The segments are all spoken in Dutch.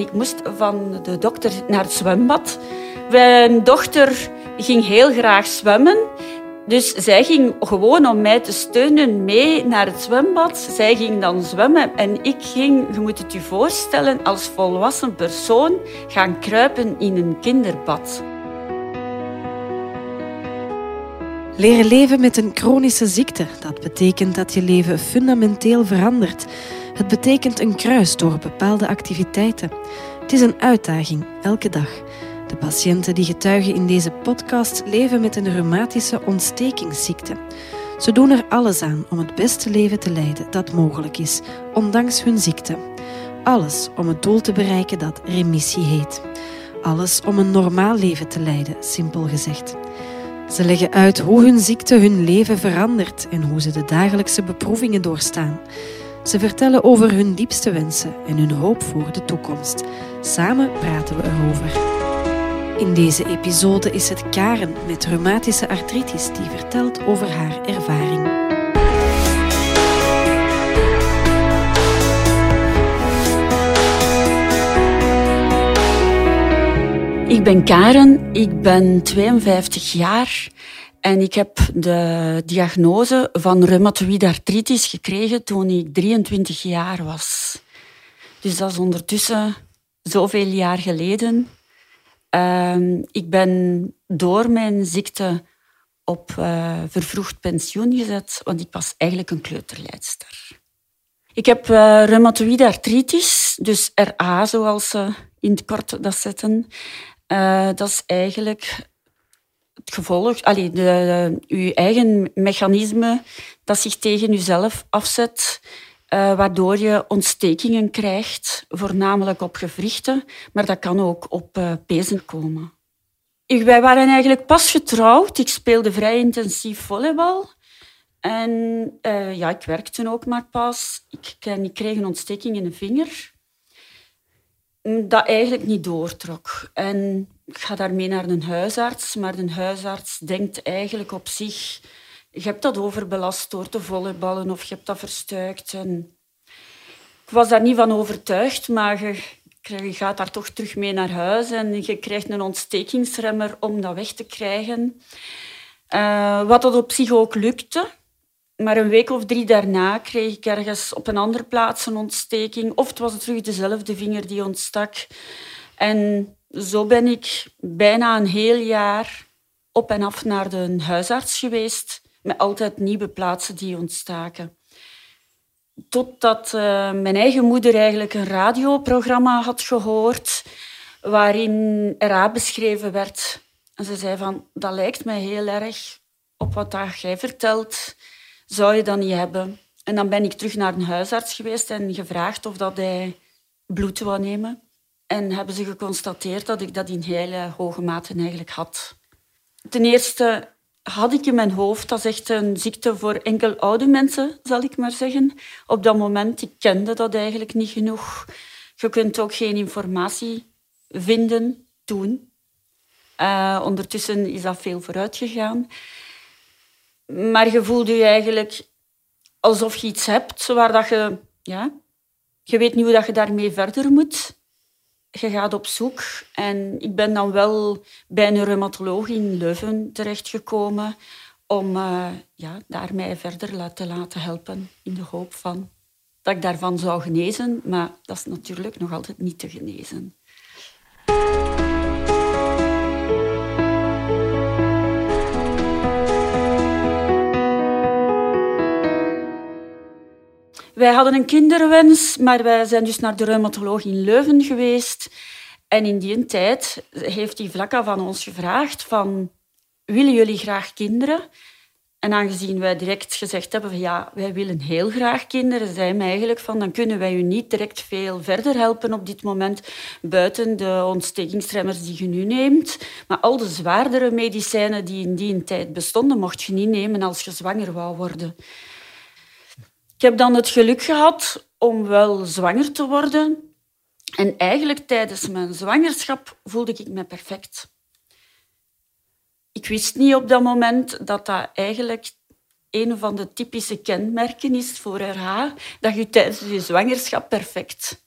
Ik moest van de dokter naar het zwembad. Mijn dochter ging heel graag zwemmen. Dus zij ging gewoon om mij te steunen mee naar het zwembad. Zij ging dan zwemmen en ik ging, je moet het je voorstellen, als volwassen persoon gaan kruipen in een kinderbad. Leren leven met een chronische ziekte, dat betekent dat je leven fundamenteel verandert. Het betekent een kruis door bepaalde activiteiten. Het is een uitdaging, elke dag. De patiënten die getuigen in deze podcast leven met een reumatische ontstekingsziekte. Ze doen er alles aan om het beste leven te leiden dat mogelijk is, ondanks hun ziekte. Alles om het doel te bereiken dat remissie heet. Alles om een normaal leven te leiden, simpel gezegd. Ze leggen uit hoe hun ziekte hun leven verandert en hoe ze de dagelijkse beproevingen doorstaan. Ze vertellen over hun diepste wensen en hun hoop voor de toekomst. Samen praten we erover. In deze episode is het Karen met reumatische artritis die vertelt over haar ervaring. Ik ben Karen, ik ben 52 jaar en ik heb de diagnose van reumatoïde artritis gekregen toen ik 23 jaar was. Dus dat is ondertussen zoveel jaar geleden. Ehm, ik ben door mijn ziekte op uh, vervroegd pensioen gezet, want ik was eigenlijk een kleuterleidster. Ik heb uh, artritis, dus RA zoals ze in het kort dat zetten. Uh, dat is eigenlijk het gevolg, allee, de, uw eigen mechanisme dat zich tegen uzelf afzet uh, waardoor je ontstekingen krijgt, voornamelijk op gewrichten, maar dat kan ook op uh, pezen komen. Ik, wij waren eigenlijk pas getrouwd. Ik speelde vrij intensief volleybal. En uh, ja, ik werkte ook maar pas. Ik, ik kreeg een ontsteking in de vinger dat eigenlijk niet doortrok. En ik ga daarmee naar een huisarts, maar de huisarts denkt eigenlijk op zich je hebt dat overbelast door te volleyballen of je hebt dat verstuikt. En ik was daar niet van overtuigd, maar je, gaat daar toch terug mee naar huis en je krijgt een ontstekingsremmer om dat weg te krijgen. Uh, wat dat op zich ook lukte. Maar een week of drie daarna kreeg ik ergens op een andere plaats een ontsteking. Of het was terug dezelfde vinger die ontstak. En zo ben ik bijna een heel jaar op en af naar de huisarts geweest met altijd nieuwe plaatsen die ontstaken. Totdat uh, mijn eigen moeder eigenlijk een radioprogramma had gehoord waarin RA beschreven werd. En ze zei van, dat lijkt mij heel erg op wat dat jij vertelt. Zou je dat niet hebben? En dan ben ik terug naar een huisarts geweest en gevraagd of dat hij bloed wou nemen. En hebben ze geconstateerd dat ik dat in hele hoge mate eigenlijk had. Ten eerste had ik in mijn hoofd, dat is echt een ziekte voor enkel oude mensen, zal ik maar zeggen. Op dat moment, ik kende dat eigenlijk niet genoeg. Je kunt ook geen informatie vinden toen. Uh, ondertussen is dat veel vooruit gegaan. Maar je voelde je eigenlijk alsof je iets hebt waar dat je... Ja, je weet niet hoe dat je daarmee verder moet je gaat op zoek. En ik ben dan wel bij een reumatoloog in Leuven terechtgekomen om uh, ja, daar mij verder te laten helpen in de hoop van dat ik daarvan zou genezen. Maar dat is natuurlijk nog altijd niet te genezen. Wij hadden een kinderwens, maar wij zijn dus naar de reumatoloog in Leuven geweest. En in die tijd heeft die vlakka van ons gevraagd van... Willen jullie graag kinderen? En aangezien wij direct gezegd hebben van ja, wij willen heel graag kinderen, zei mij eigenlijk van dan kunnen wij u niet direct veel verder helpen op dit moment, buiten de ontstekingsremmers die je nu neemt. Maar al de zwaardere medicijnen die in die tijd bestonden, mocht je niet nemen als je zwanger wou worden. Ik heb dan het geluk gehad om wel zwanger te worden. En eigenlijk tijdens mijn zwangerschap voelde ik me perfect. Ik wist niet op dat moment dat dat eigenlijk een van de typische kenmerken is voor RH, dat je tijdens je zwangerschap perfect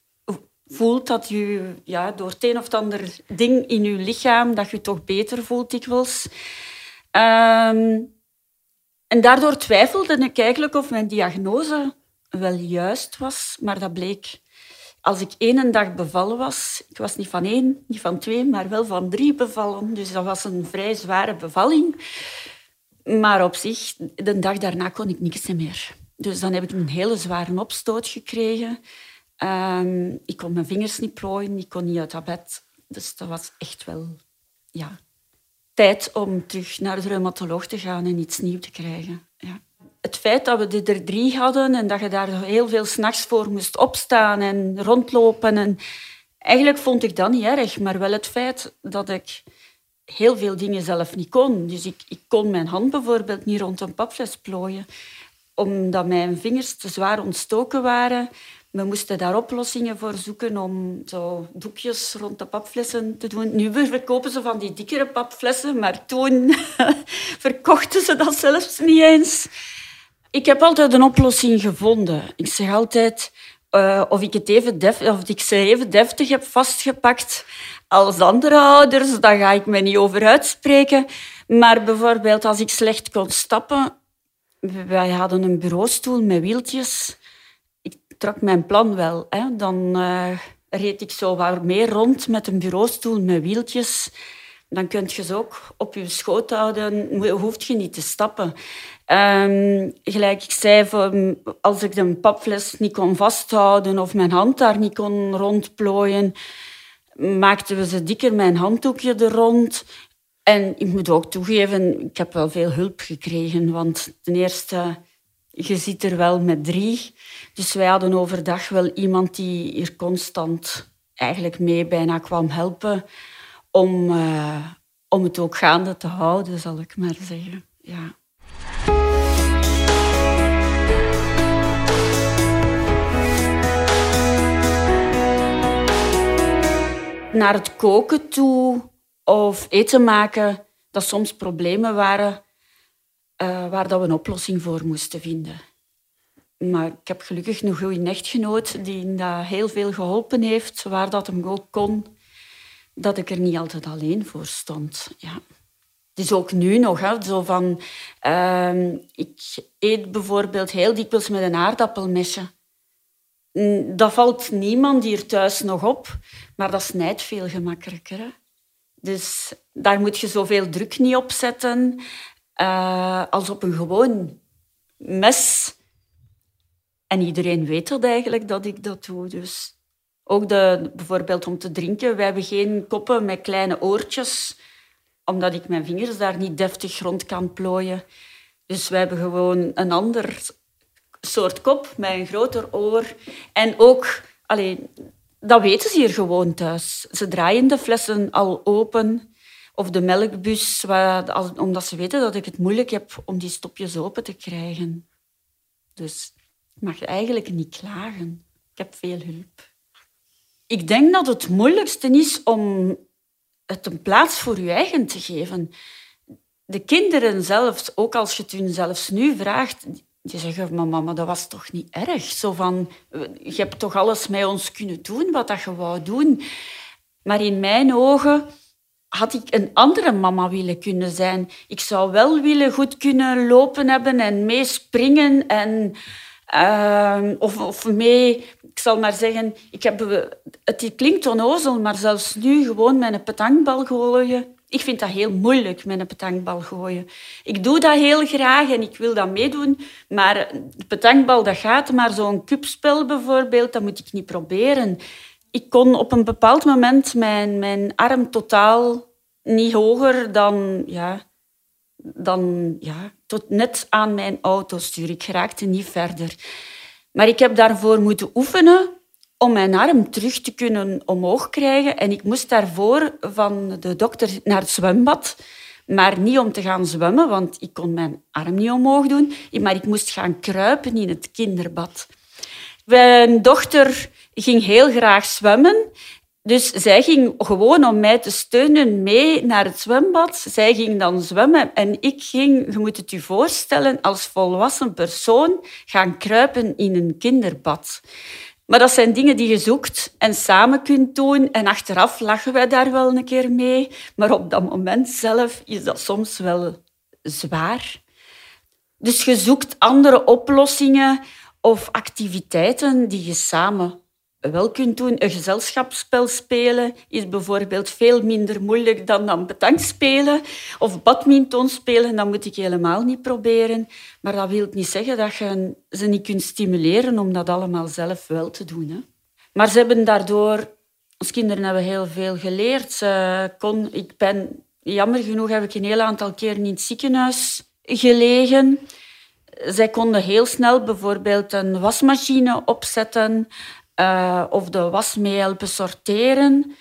voelt dat je ja, door het een of ander ding in je lichaam, dat je toch beter voelt dikwijls. Um, en daardoor twijfelde ik eigenlijk of mijn diagnose wel juist was, maar dat bleek als ik één dag bevallen was, ik was niet van één, niet van twee, maar wel van drie bevallen. Dus dat was een vrij zware bevalling. Maar op zich, de dag daarna kon ik niks meer. Dus dan heb ik een hele zware opstoot gekregen. Um, ik kon mijn vingers niet plooien, ik kon niet uit dat bed. Dus dat was echt wel ja, tijd om terug naar de reumatoloog te gaan en iets nieuws te krijgen. Ja. Het feit dat we er drie hadden en dat je daar heel veel s'nachts voor moest opstaan en rondlopen. En eigenlijk vond ik dat niet erg, maar wel het feit dat ik heel veel dingen zelf niet kon. Dus ik, ik kon mijn hand bijvoorbeeld niet rond een papfles plooien, omdat mijn vingers te zwaar ontstoken waren. We moesten daar oplossingen voor zoeken om zo doekjes rond de papflessen te doen. Nu verkopen ze van die dikkere papflessen, maar toen verkochten ze dat zelfs niet eens. Ik heb altijd een oplossing gevonden. Ik zeg altijd, uh, of, ik het even of ik ze even deftig heb vastgepakt als andere ouders, daar ga ik me niet over uitspreken. Maar bijvoorbeeld als ik slecht kon stappen, wij hadden een bureaustoel met wieltjes trok mijn plan wel. Hè. Dan uh, reed ik zo wat meer rond met een bureaustoel met wieltjes. Dan kun je ze ook op je schoot houden, hoeft je niet te stappen. Um, gelijk ik zei, als ik de papfles niet kon vasthouden of mijn hand daar niet kon rondplooien, maakten we ze dikker mijn handdoekje er rond. En ik moet ook toegeven, ik heb wel veel hulp gekregen. Want ten eerste, je zit er wel met drie. Dus wij hadden overdag wel iemand die hier constant eigenlijk mee bijna kwam helpen om, uh, om het ook gaande te houden, zal ik maar zeggen. Ja. Naar het koken toe of eten maken, dat soms problemen waren uh, waar dat we een oplossing voor moesten vinden. Maar ik heb gelukkig een goede echtgenoot die dat heel veel geholpen heeft, waar dat hem ook kon, dat ik er niet altijd alleen voor stond. Ja. Het is ook nu nog, hè, zo van... Uh, ik eet bijvoorbeeld heel dikwijls met een aardappelmesje. Mm, dat valt niemand hier thuis nog op, maar dat snijdt veel gemakkelijker. Dus daar moet je zoveel druk niet op zetten uh, als op een gewoon mes en iedereen weet dat eigenlijk, dat ik dat doe. Dus ook de, bijvoorbeeld om te drinken. We hebben geen koppen met kleine oortjes, omdat ik mijn vingers daar niet deftig rond kan plooien. Dus we hebben gewoon een ander soort kop met een groter oor. En ook, allee, dat weten ze hier gewoon thuis. Ze draaien de flessen al open. Of de melkbus, omdat ze weten dat ik het moeilijk heb om die stopjes open te krijgen. Dus mag je eigenlijk niet klagen. Ik heb veel hulp. Ik denk dat het moeilijkste is om het een plaats voor je eigen te geven. De kinderen zelf, ook als je het hun zelfs nu vraagt, die zeggen, mama, dat was toch niet erg? Zo van, je hebt toch alles met ons kunnen doen wat dat je wou doen. Maar in mijn ogen had ik een andere mama willen kunnen zijn. Ik zou wel willen goed kunnen lopen hebben en meespringen en Ehm, of, of mee, ik zal maar zeggen, ik heb, het klinkt onnozel, maar zelfs nu gewoon met een petankbal gooien. Ik vind dat heel moeilijk, met een petankbal gooien. Ik doe dat heel graag en ik wil dat meedoen, maar de dat gaat. Maar zo'n cupspel bijvoorbeeld, dat moet ik niet proberen. Ik kon op een bepaald moment mijn, mijn arm totaal niet hoger dan, ja, dan ja, tot net aan mijn autostuur. Ik raakte niet verder. Maar ik heb daarvoor moeten oefenen om mijn arm terug te kunnen omhoog krijgen. En ik moest daarvoor van de dokter naar het zwembad. Maar niet om te gaan zwemmen, want ik kon mijn arm niet omhoog doen. Maar ik moest gaan kruipen in het kinderbad. Mijn dochter ging heel graag zwemmen. Dus zij ging gewoon om mij te steunen mee naar het zwembad. Zij ging dan zwemmen en ik ging, je moet het je voorstellen, als volwassen persoon gaan kruipen in een kinderbad. Maar dat zijn dingen die je zoekt en samen kunt doen. En achteraf lachen wij daar wel een keer mee. Maar op dat moment zelf is dat soms wel zwaar. Dus je zoekt andere oplossingen of activiteiten die je samen wel kunt doen. Een gezelschapsspel spelen is bijvoorbeeld veel minder moeilijk dan dan spelen. Of badminton spelen, dat moet ik helemaal niet proberen. Maar dat wil niet zeggen dat je ze niet kunt stimuleren om dat allemaal zelf wel te doen. Hè. Maar ze hebben daardoor... Ons kinderen hebben heel veel geleerd. Kon, ik ben, jammer genoeg heb ik een heel aantal keer in het ziekenhuis gelegen. Zij konden heel snel bijvoorbeeld een wasmachine opzetten uh, of de was mee helpen sorteren.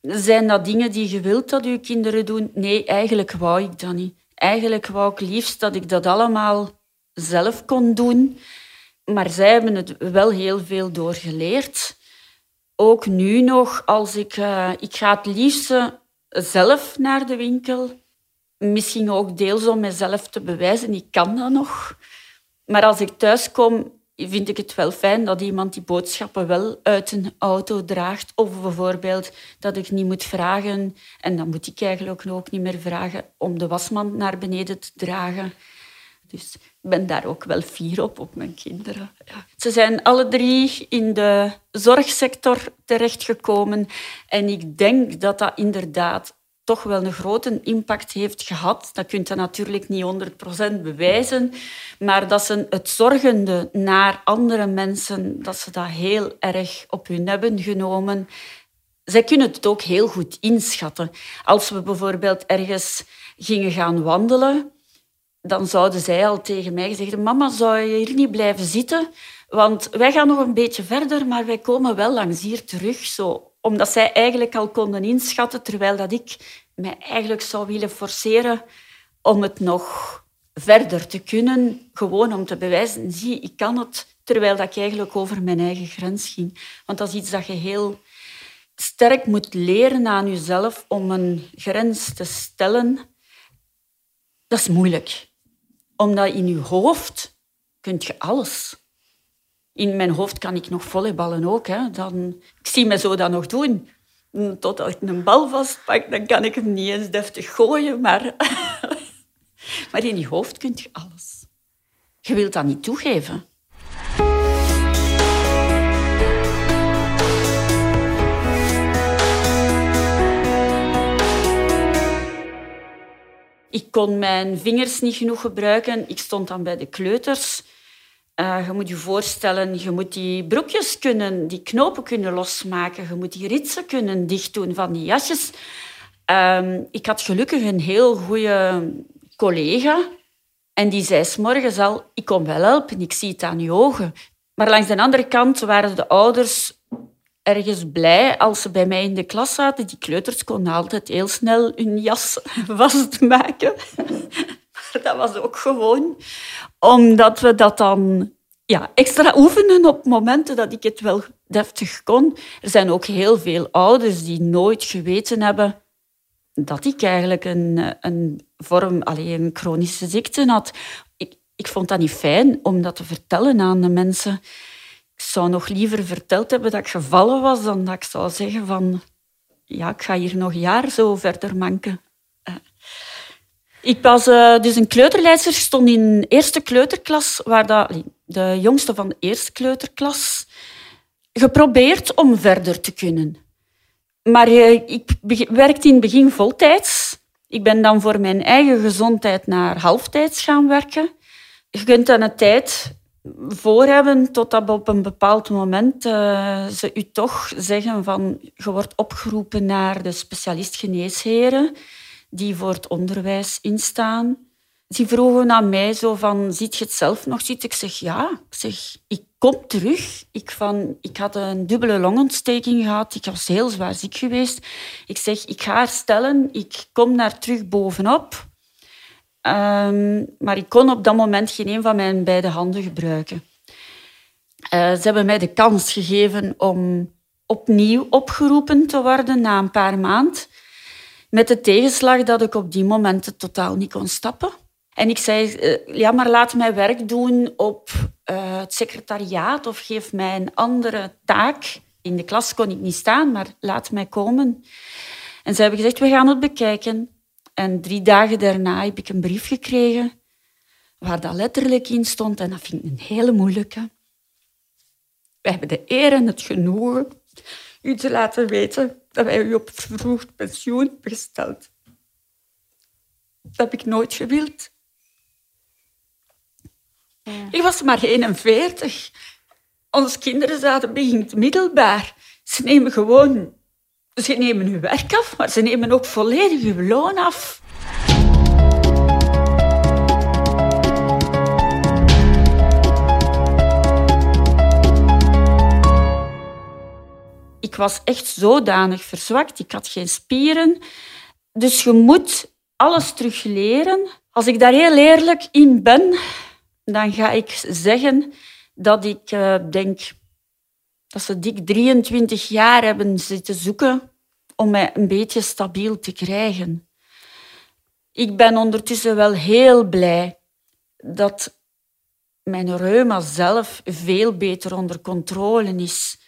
Zijn dat dingen die je wilt dat je kinderen doen? Nee, eigenlijk wou ik dat niet. Eigenlijk wou ik liefst dat ik dat allemaal zelf kon doen. Maar zij hebben het wel heel veel doorgeleerd. Ook nu nog, als ik... Uh, ik ga het liefst zelf naar de winkel. Misschien ook deels om mezelf te bewijzen. Ik kan dat nog. Maar als ik thuis kom, vind ik het wel fijn dat iemand die boodschappen wel uit een auto draagt. Of bijvoorbeeld dat ik niet moet vragen, en dan moet ik eigenlijk ook niet meer vragen, om de wasmand naar beneden te dragen. Dus ik ben daar ook wel fier op, op mijn kinderen. Ze zijn alle drie in de zorgsector terechtgekomen. En ik denk dat dat inderdaad toch wel een grote impact heeft gehad. Dat kunt je natuurlijk niet 100% bewijzen, maar dat ze het zorgende naar andere mensen, dat ze dat heel erg op hun hebben genomen. Zij kunnen het ook heel goed inschatten. Als we bijvoorbeeld ergens gingen gaan wandelen, dan zouden zij al tegen mij zeggen: Mama, zou je hier niet blijven zitten? Want wij gaan nog een beetje verder, maar wij komen wel langs hier terug. Zo, omdat zij eigenlijk al konden inschatten, terwijl dat ik mij eigenlijk zou willen forceren om het nog verder te kunnen. Gewoon om te bewijzen, zie, ik kan het, terwijl dat ik eigenlijk over mijn eigen grens ging. Want dat is iets dat je heel sterk moet leren aan jezelf om een grens te stellen. Dat is moeilijk. Omdat in je hoofd kun je alles. In mijn hoofd kan ik nog volleyballen ook. Hè. Dan, ik zie me zo dat nog doen. Totdat ik een bal vastpak, dan kan ik hem niet eens deftig gooien. Maar, maar in je hoofd kun je alles. Je wilt dat niet toegeven. Ik kon mijn vingers niet genoeg gebruiken. Ik stond dan bij de kleuters. Uh, je moet je voorstellen, je moet die broekjes kunnen, die knopen kunnen losmaken. Je moet die ritsen kunnen dichtdoen van die jasjes. Uh, ik had gelukkig een heel goede collega. En die zei s morgens al, ik kom wel helpen, ik zie het aan je ogen. Maar langs de andere kant waren de ouders ergens blij als ze bij mij in de klas zaten. Die kleuters konden altijd heel snel hun jas vastmaken. Dat was ook gewoon omdat we dat dan ja, extra oefenen op momenten dat ik het wel deftig kon. Er zijn ook heel veel ouders die nooit geweten hebben dat ik eigenlijk een, een vorm, alleen een chronische ziekte had. Ik, ik vond dat niet fijn om dat te vertellen aan de mensen. Ik zou nog liever verteld hebben dat ik gevallen was dan dat ik zou zeggen van ja, ik ga hier nog een jaar zo verder manken. Ik was uh, dus een kleuterleidster, stond in eerste kleuterklas, waar dat, de jongste van de eerste kleuterklas, geprobeerd om verder te kunnen. Maar uh, ik werkte in het begin voltijds. Ik ben dan voor mijn eigen gezondheid naar halftijds gaan werken. Je kunt dan een tijd voor hebben totdat op een bepaald moment uh, ze u toch zeggen van je wordt opgeroepen naar de specialist geneesheren die voor het onderwijs instaan. Die vroegen aan mij zo van, ziet je het zelf nog zitten? Ik zeg, ja. Ik zeg, ik kom terug. Ik, van, ik had een dubbele longontsteking gehad. Ik was heel zwaar ziek geweest. Ik zeg, ik ga herstellen. Ik kom daar terug bovenop. Um, maar ik kon op dat moment geen een van mijn beide handen gebruiken. Uh, ze hebben mij de kans gegeven om opnieuw opgeroepen te worden na een paar maanden. Met de tegenslag dat ik op die momenten totaal niet kon stappen. En ik zei, eh, ja, maar laat mij werk doen op eh, het secretariaat of geef mij een andere taak. In de klas kon ik niet staan, maar laat mij komen. En ze hebben gezegd, we gaan het bekijken. En drie dagen daarna heb ik een brief gekregen waar dat letterlijk in stond. En dat vind ik een hele moeilijke. We hebben de eer en het genoegen u te laten weten dat wij u op vervroegd pensioen hebben gesteld. Dat heb ik nooit gewild. Ja. Ik was maar 41. Onze kinderen zaten begin het middelbaar. Ze nemen gewoon... Ze nemen hun werk af, maar ze nemen ook volledig uw loon af. Ik was echt zodanig verzwakt. Ik had geen spieren. Dus je moet alles terug leren. Als ik daar heel eerlijk in ben, dan ga ik zeggen dat ik uh, denk dat ze dik 23 jaar hebben zitten zoeken om mij een beetje stabiel te krijgen. Ik ben ondertussen wel heel blij dat mijn reuma zelf veel beter onder controle is.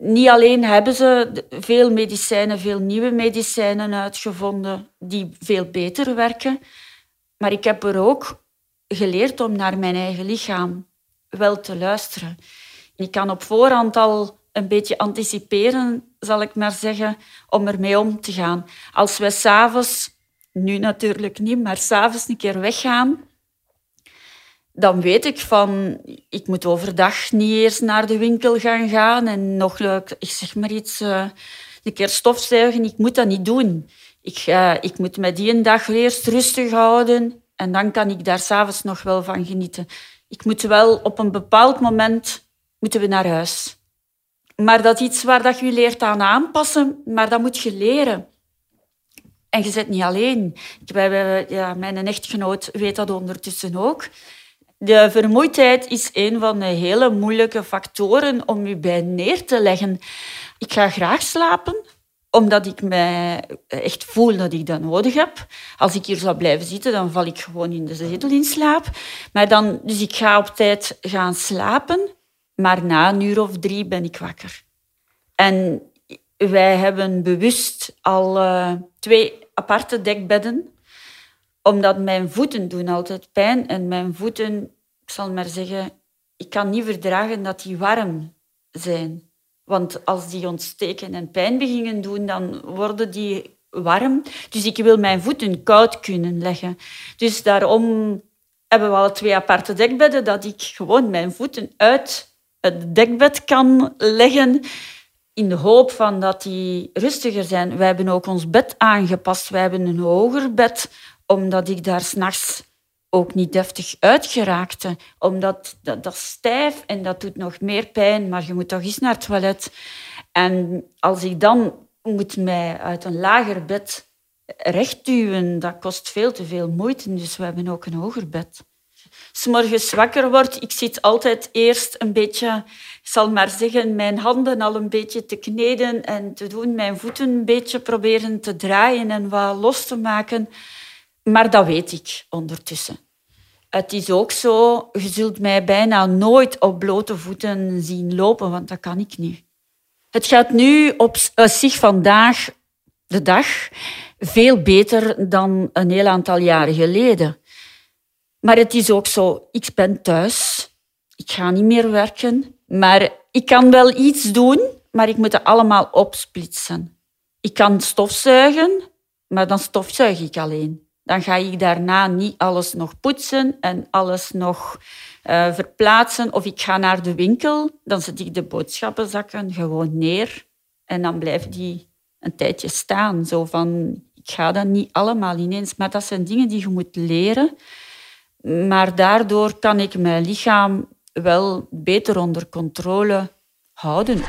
Niet alleen hebben ze veel medicijnen, veel nieuwe medicijnen uitgevonden die veel beter werken, maar ik heb er ook geleerd om naar mijn eigen lichaam wel te luisteren. Ik kan op voorhand al een beetje anticiperen, zal ik maar zeggen, om ermee om te gaan. Als we s'avonds, nu natuurlijk niet, maar s'avonds een keer weggaan, dan weet ik van, ik moet overdag niet eerst naar de winkel gaan gaan en nog, ik zeg maar iets, uh, keer stofzuigen. Ik moet dat niet doen. Ik, uh, ik moet me die een dag eerst rustig houden en dan kan ik daar s'avonds nog wel van genieten. Ik moet wel op een bepaald moment moeten we naar huis. Maar dat is iets waar dat je leert aan aanpassen, maar dat moet je leren. En je zit niet alleen. Ik, ja, mijn echtgenoot weet dat ondertussen ook. De vermoeidheid is een van de hele moeilijke factoren om je bij neer te leggen. Ik ga graag slapen, omdat ik me echt voel dat ik dat nodig heb. Als ik hier zou blijven zitten, dan val ik gewoon in de zetel in slaap. Maar dan, dus ik ga op tijd gaan slapen, maar na een uur of drie ben ik wakker. En wij hebben bewust al uh, twee aparte dekbedden omdat mijn voeten doen altijd pijn. En mijn voeten, ik zal maar zeggen, ik kan niet verdragen dat die warm zijn. Want als die ontsteken en pijn beginnen doen, dan worden die warm. Dus ik wil mijn voeten koud kunnen leggen. Dus daarom hebben we al twee aparte dekbedden, dat ik gewoon mijn voeten uit het dekbed kan leggen in de hoop van dat die rustiger zijn. Wij hebben ook ons bed aangepast. Wij hebben een hoger bed, omdat ik daar s'nachts ook niet deftig uitgeraakte. Omdat dat, dat is stijf en dat doet nog meer pijn, maar je moet toch eens naar het toilet. En als ik dan moet mij uit een lager bed rechtduwen, dat kost veel te veel moeite. Dus we hebben ook een hoger bed. Als morgens wakker word, ik zit altijd eerst een beetje, ik zal maar zeggen, mijn handen al een beetje te kneden en te doen, mijn voeten een beetje proberen te draaien en wat los te maken. Maar dat weet ik ondertussen. Het is ook zo, je zult mij bijna nooit op blote voeten zien lopen, want dat kan ik niet. Het gaat nu op zich vandaag de dag veel beter dan een heel aantal jaren geleden. Maar het is ook zo, ik ben thuis, ik ga niet meer werken, maar ik kan wel iets doen, maar ik moet het allemaal opsplitsen. Ik kan stofzuigen, maar dan stofzuig ik alleen dan ga ik daarna niet alles nog poetsen en alles nog uh, verplaatsen. Of ik ga naar de winkel, dan zet ik de boodschappenzakken gewoon neer en dan blijft die een tijdje staan. Zo van, ik ga dat niet allemaal ineens. Maar dat zijn dingen die je moet leren. Maar daardoor kan ik mijn lichaam wel beter onder controle houden.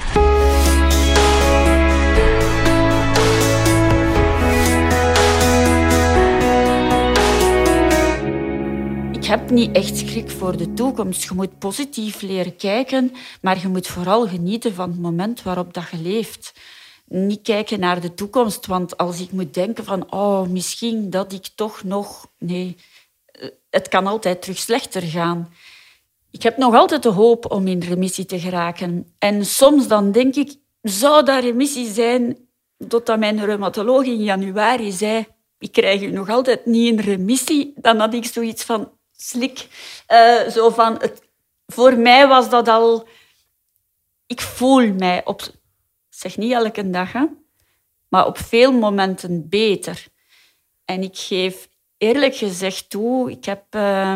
Heb niet echt schrik voor de toekomst. Je moet positief leren kijken, maar je moet vooral genieten van het moment waarop dat je leeft. Niet kijken naar de toekomst, want als ik moet denken van oh, misschien dat ik toch nog... Nee, het kan altijd terug slechter gaan. ik heb nog altijd de hoop om in remissie te geraken. En soms dan denk ik, zou dat remissie zijn totdat mijn reumatoloog in januari zei, ik krijg u nog altijd niet in remissie. Dan had ik zoiets van, slik. Uh, zo van, het, voor mij was dat al... Ik voel mij op... zeg niet elke dag, maar op veel momenten beter. En ik geef eerlijk gezegd toe, ik heb uh,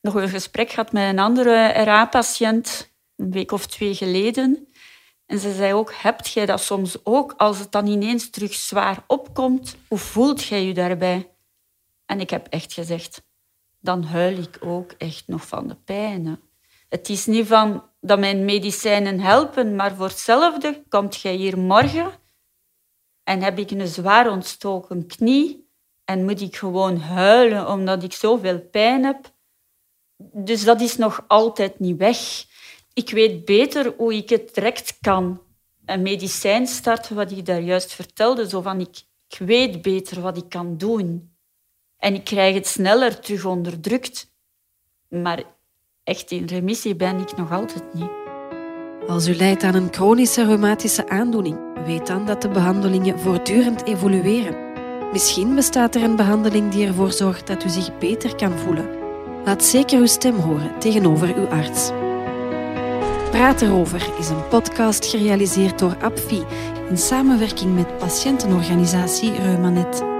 nog een gesprek gehad met een andere RA-patiënt, een week of twee geleden. En ze zei ook, hebt jij dat soms ook, als het dan ineens terug zwaar opkomt, hoe voelt jij je daarbij? En ik heb echt gezegd, dan huil ik ook echt nog van de pijn. Het is niet van dat mijn medicijnen helpen, maar voor hetzelfde komt jij hier morgen en heb ik een zwaar ontstoken knie en moet ik gewoon huilen omdat ik zoveel pijn heb. Dus dat is nog altijd niet weg. Ik weet beter hoe ik het direct kan. Een medicijn starten, wat ik daar juist vertelde. Zo van, ik weet beter wat ik kan doen. En ik krijg het sneller terug onderdrukt. Maar echt in remissie ben ik nog altijd niet. Als u lijdt aan een chronische reumatische aandoening, weet dan dat de behandelingen voortdurend evolueren. Misschien bestaat er een behandeling die ervoor zorgt dat u zich beter kan voelen. Laat zeker uw stem horen tegenover uw arts. Praat erover is een podcast gerealiseerd door APFI in samenwerking met patiëntenorganisatie Reumanet.